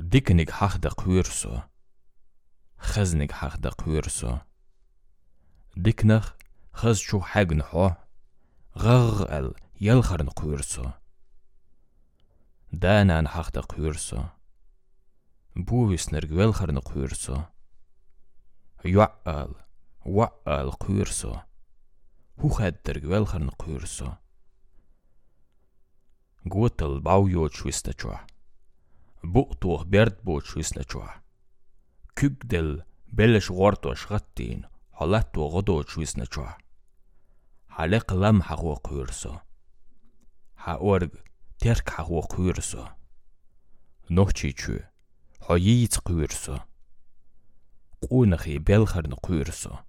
дикник хахда куйрсо хазник хахда куйрсо дикнах хаз чу хагн хо гар ал ялхарн куйрсо данан хахда куйрсо бувиснер гвелхарн куйрсо юал ваал куйрсо хухаддер гвелхарн куйрсо гутл бау юч вистачо букту берд бууч хүснэчва кюгдэл бэлэш гортош гаттин халатту годоч хүснэчва халеқ лам хагу куйрсо хаорг терк хагу куйрсо нохчичү хоёиц куйрсо гунахи бэлхарн куйрсо